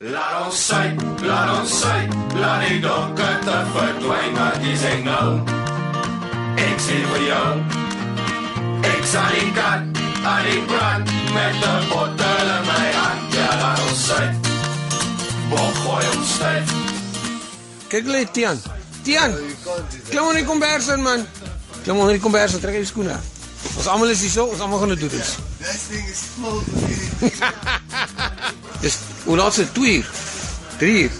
Laat ons sy, laat ons sy, laat die donker te verdwyn, maar dis ek nou. Ek sê vir jou, ek sal die kat aan die brand met 'n bottel in my hand. Ja, laat ons sy, wat gooi ons styf. Kyk hulle Tian. Tian. Klim onder die kombers in man. Klim onder die kombers en trek jy skoene. af. Ons almal is hier so, ons almal gaan dit doen. dus. This thing is full of Dis hoe laat is dit? 2 uur. 3 uur.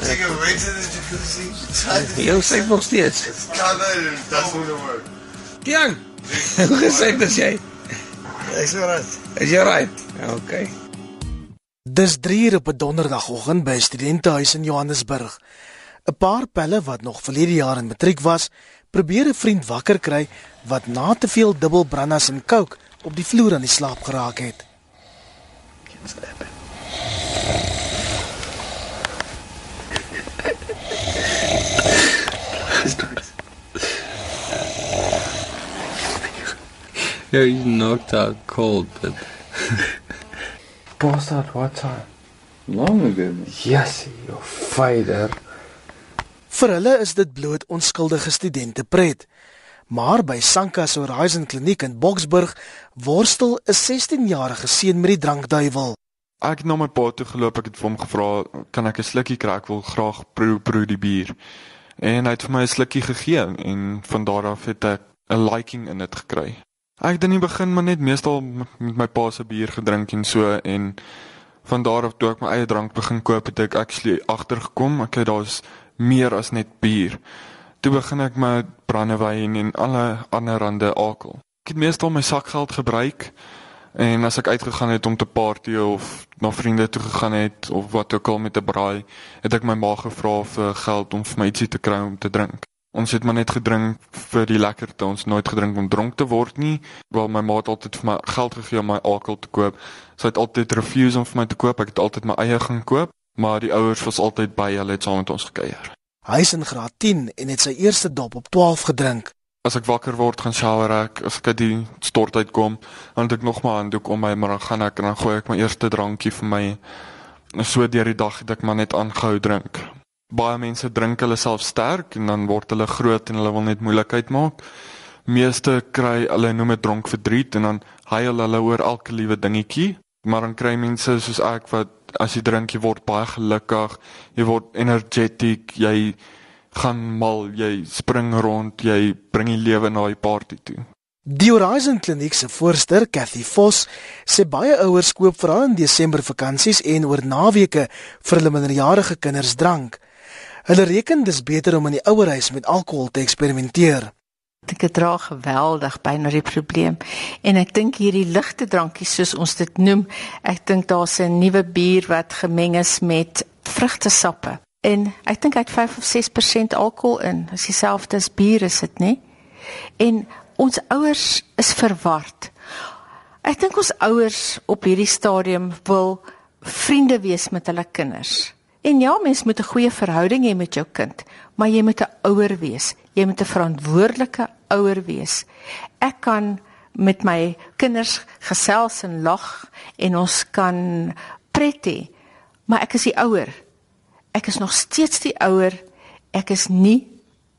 Take a right to the jacuzzi. Jy sê nog steeds. It's covered and it doesn't work. Tian. Hoe gesê dis jy? It's alright. Is jy right? Ja, okay. Dis 3 uur op 'n donderdagoggend by 'n studentehuis in Johannesburg. 'n Paar pelle wat nog verlede jaar in matriek was, probeer 'n vriend wakker kry wat na te veel dubbelbrandas en coke op die vloer aan die slaap geraak het. Yeah, he's knocked out cold, but Passed out what time? long ago. man. Yes, you fighter. Vir hulle is dit bloot onskuldige studente pret. Maar by Sanka's Horizon Kliniek in Boksburg worstel 'n 16-jarige seun met die drankduiwel. Ek het na my pa toe geloop, ek het vir hom gevra, "Kan ek 'n slukkie kry? Ek wil graag proe proe die bier." En hy het vir my 'n slukkie gegee en van daar af het ek 'n liking in dit gekry. Ek het in die begin maar net meestal met my pa se bier gedrink en so en van daar af toe ek my eie drank begin koop, het ek actually agtergekom, ek daar's meer as net bier. Toe begin ek met brandewyn en alle ander rande alkohol. Ek het meestal my sakgeld gebruik En as ek uitgegaan het om te party of na vriende toe gegaan het of wat ook al met 'n braai, het ek my ma gevra vir geld om vir my ietsie te kry om te drink. Ons het maar net gedrink vir die lekkerte, ons nooit gedrink om dronk te word nie. Wel my ma het altyd vir my geld gegee om my alkohol te koop. Sy het altyd refuse om vir my te koop. Ek het altyd my eie gaan koop, maar die ouers was altyd by, hulle het saam met ons gekuier. Hy is in graad 10 en het sy eerste dop op 12 gedrink. As ek wakker word, gaan shower ek, as ek uit die stort uitkom, dan het ek nog maar 'n handdoek om my, maar dan gaan ek en dan gooi ek my eerste drankie vir my. En so deur die dag het ek maar net aangehou drink. Baie mense drink hulle self sterk en dan word hulle groot en hulle wil net moeilikheid maak. Meeste kry hulle noem dit dronk verdriet en dan huil hulle oor elke liewe dingetjie. Maar dan kry mense soos ek wat as jy drink jy word baie gelukkig, jy word energetic, jy gaan mal, jy spring rond, jy bring die lewe na die party toe. Die Horizon Kliniek se voorsteur, Cathy Vos, sê baie ouers koop veral in Desember vakansies en oor naweke vir hulle minderjarige kinders drank. Hulle reken dis beter om in die ouerhuis met alkohol te eksperimenteer. Ek dra geweldig by na die probleem en ek dink hierdie ligte drankies soos ons dit noem, ek dink daar's 'n nuwe bier wat gemeng is met vrugtesappe en ek dink hy het 5 of 6% alkohol in. Dis dieselfde as bier is dit, nê? En ons ouers is verward. Ek dink ons ouers op hierdie stadium wil vriende wees met hulle kinders. En ja, mens moet 'n goeie verhouding hê met jou kind, maar jy moet 'n ouer wees. Jy moet 'n verantwoordelike ouer wees. Ek kan met my kinders gesels en lag en ons kan pret hê, maar ek is die ouer. Ek is nog steeds die ouer. Ek is nie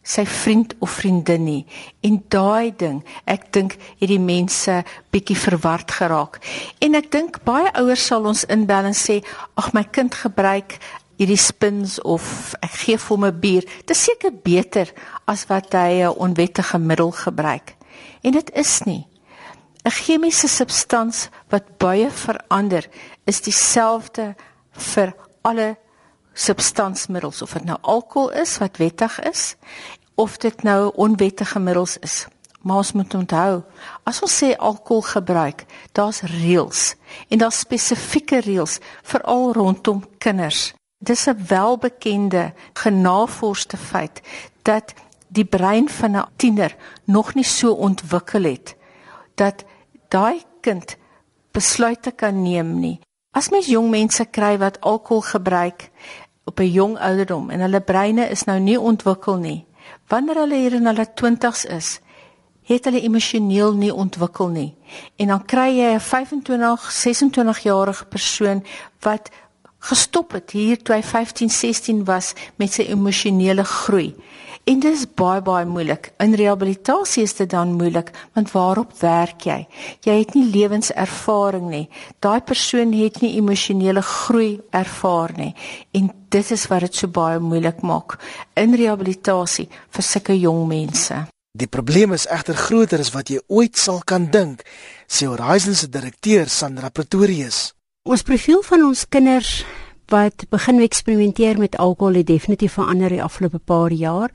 sy vriend of vriendin nie. En daai ding, ek dink hierdie mense bietjie verward geraak. En ek dink baie ouers sal ons inbel en sê, "Ag my kind gebruik hierdie spins of ek gee vir hom 'n bier." Dis seker beter as wat hy 'n onwettige middel gebruik. En dit is nie. 'n Chemiese substans wat baie verander, is dieselfde vir alle substansmiddels of dit nou alkohol is wat wettig is of dit nou onwettige middels is. Maar ons moet onthou, as ons sê alkohol gebruik, daar's reëls en daar's spesifieke reëls veral rondom kinders. Dis 'n welbekende genavorsde feit dat die brein van 'n tiener nog nie so ontwikkel het dat daai kind besluite kan neem nie. As mens jong mense kry wat alkohol gebruik op 'n jong ouderdom en hulle breine is nou nie ontwikkel nie. Wanneer hulle hier in hulle 20's is, het hulle emosioneel nie ontwikkel nie. En dan kry jy 'n 25, 26 jarige persoon wat gestop het hier toe hy 15, 16 was met sy emosionele groei. En dit is baie baie moeilik. In rehabilitasie is dit dan moeilik, want waarop werk jy? Jy het nie lewenservaring nie. Daai persoon het nie emosionele groei ervaar nie. En dit is wat dit so baie moeilik maak in rehabilitasie vir sulke jong mense. Die probleem is egter groter as wat jy ooit sal kan dink, sê Horizon se direkteur Sandra Pretorius. Ons profiel van ons kinders wat begin eksperimenteer met alkohol het definitief verander die afgelope paar jaar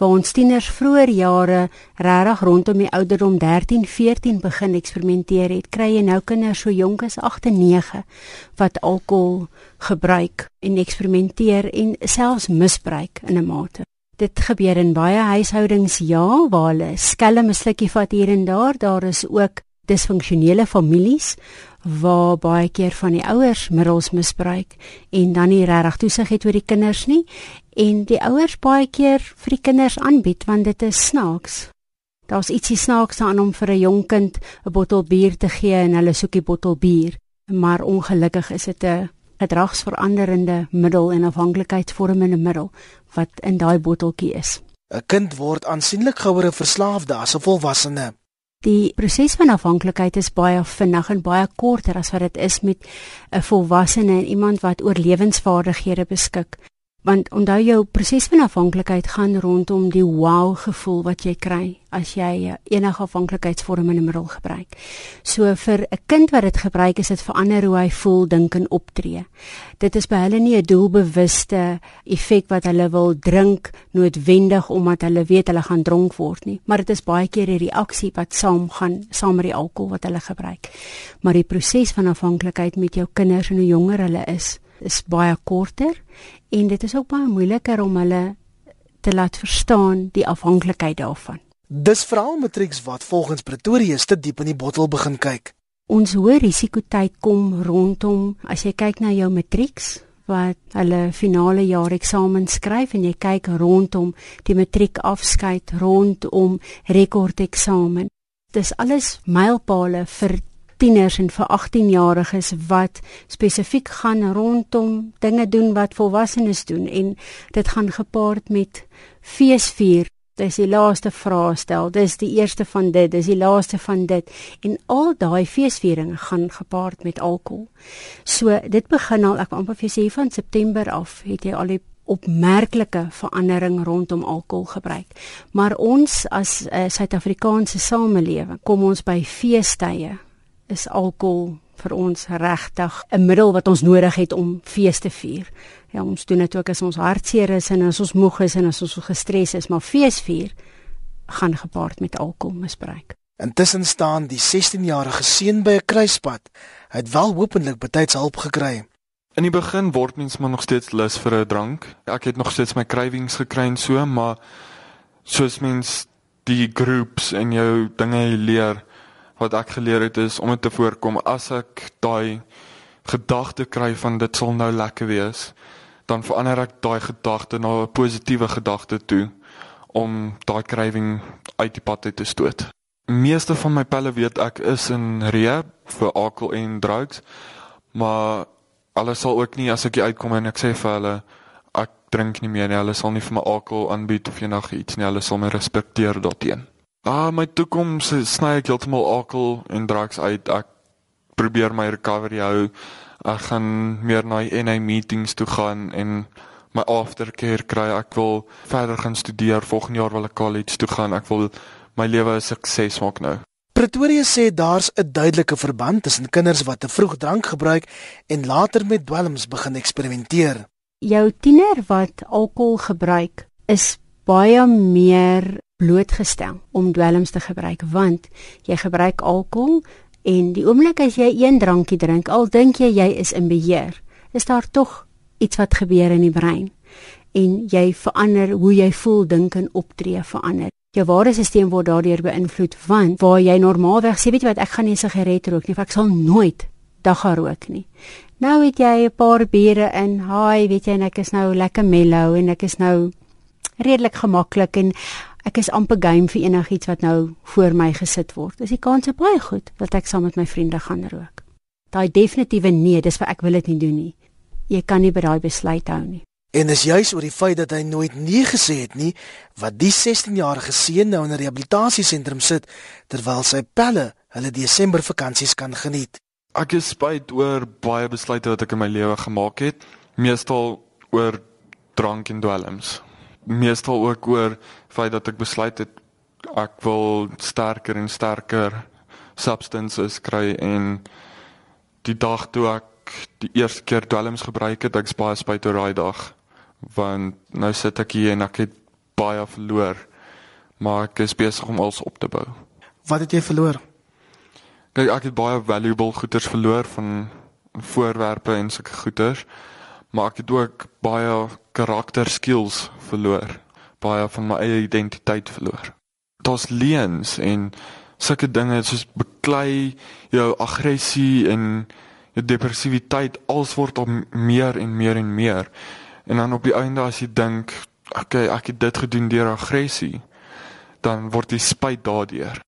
waar ons tieners vroeër jare regtig rondom die ouderdom 13, 14 begin eksperimenteer het kry jy nou kinders so jonk as 8 en 9 wat alkohol gebruik en eksperimenteer en selfs misbruik in 'n mate. Dit gebeur in baie huishoudings ja waar hulle skelm 'n slukkie vat hier en daar daar is ook disfunksionele families waar baie keer van die ouers middels misbruik en dan nie regtig toesig het oor die kinders nie en die ouers baie keer vir die kinders aanbied want dit is snaaks. Daar's ietsie snaaks aan om vir 'n jong kind 'n bottel bier te gee en hulle soek die bottel bier, maar ongelukkig is dit 'n gedragsveranderende middel en afhanklikheidsvormende middel wat in daai botteltjie is. 'n Kind word aansienlik gouer 'n verslaafde as 'n volwassene. Die proses van afhanklikheid is baie vinnig en baie korter as wat dit is met 'n volwassene en iemand wat oor lewensvaardighede beskik want onthou jou proses van afhanklikheid gaan rondom die wow gevoel wat jy kry as jy enige afhanklikheidsvormende middel gebruik. So vir 'n kind wat dit gebruik is dit verander hoe hy voel, dink en optree. Dit is by hulle nie 'n doelbewuste effek wat hulle wil drink noodwendig omdat hulle weet hulle gaan dronk word nie, maar dit is baie keer 'n reaksie wat saam gaan saam met die alkohol wat hulle gebruik. Maar die proses van afhanklikheid met jou kinders en hoe jonger hulle is, is baie korter en dit is ook baie moeiliker om hulle te laat verstaan die afhanklikheid daarvan. Dis veral matrieks wat volgens Pretoria te diep in die bottel begin kyk. Ons hoë risikotyd kom rondom as jy kyk na jou matrieks wat hulle finale jaar eksamen skryf en jy kyk rondom die matriek afskeid rondom rekordeksamen. Dis alles mylpale vir tieners en vir 18-jariges wat spesifiek gaan rondom dinge doen wat volwassenes doen en dit gaan gepaard met feesvier. Dis die laaste vraestel, dis die eerste van dit, dis die laaste van dit en al daai feesvieringe gaan gepaard met alkohol. So dit begin al ek amper vir sê van September af het jy al die opmerklike verandering rondom alkohol gebruik. Maar ons as 'n uh, Suid-Afrikaanse samelewing kom ons by feestydde is alkohol vir ons regtig 'n middel wat ons nodig het om fees te vier. Ja, ons doen dit ook as ons hartseer is en as ons moeg is en as ons gestres is, maar fees vier gaan gepaard met alkoholmisbruik. Intussen staan die 16-jarige seun by 'n kruispunt. Hy het wel hopelik betyds hulp gekry. In die begin word mens maar nog steeds lus vir 'n drank. Ek het nog steeds my cravings gekry en so, maar soos mens die groeps en jou dinge leer, wat ek geleer het is om dit te voorkom as ek daai gedagte kry van dit sal nou lekker wees, dan verander ek daai gedagte na 'n positiewe gedagte toe om daai craving uit die pad te stoot. Meeste van my pelle weet ek is in rehab vir alkohol en drugs, maar alles sal ook nie as ek uitkom en ek sê vir hulle ek drink nie meer nie, hulle sal nie vir my alkohol aanbied of enige iets nie, hulle sal my respekteer daarteenoor. Ah, my toekoms sny ek heeltemal alkohol en drugs uit. Ek probeer my recovery hou. Ek gaan meer na NA meetings toe gaan en my aftercare kry. Ek wil verder gaan studeer. Volgende jaar wil ek college toe gaan. Ek wil my lewe 'n sukses maak nou. Pretoria sê daar's 'n duidelike verband tussen kinders wat te vroeg drank gebruik en later met dwelms begin eksperimenteer. Jou tiener wat alkohol gebruik is baie meer blootgestel om dwelms te gebruik want jy gebruik alkohol en die oomblik as jy een drankie drink al dink jy jy is in beheer is daar tog iets wat gebeur in die brein en jy verander hoe jy voel dink en optree verander. Jou stelsel word daardeur beïnvloed want waar jy normaalweg sê weet jy wat ek gaan nie sigaret rook nie of ek sal nooit dagga rook nie. Nou het jy 'n paar biere in haai weet jy en ek is nou lekker mellow en ek is nou redelik gemaklik en ek is amper game vir enigiets wat nou voor my gesit word. Is die kans baie goed dat ek saam met my vriende gaan rook. Daai definitiewe nee, dis vir ek wil dit nie doen nie. jy kan nie by daai besluit hou nie. En is juis oor die feit dat hy nooit nee gesê het nie wat die 16-jarige seun nou in 'n rehabilitasiesentrum sit terwyl sy pelle hulle Desember vakansies kan geniet. Ek is spyt oor baie besluite wat ek in my lewe gemaak het, meestal oor drank en dwelms. Meestal ook oor feit dat ek besluit het ek wil sterker en sterker substances kry en die dag toe ek die eerste keer dwelms gebruik het, ek's baie spyt oor daai dag want nou sit ek hier en ek het baie verloor maar ek is besig om alles op te bou. Wat het jy verloor? Kyk, ek het baie valuable goederes verloor van voorwerpe en sulke goederes, maar ek het ook baie karakter skills verloor, baie van my eie identiteit verloor. Daar's leuns en sulke dinge soos beklei jou aggressie en jou depressiwiteit, alles word op meer en meer en meer. En dan op die einde as jy dink, okay, ek het dit gedoen deur aggressie, dan word jy spyt daardeur.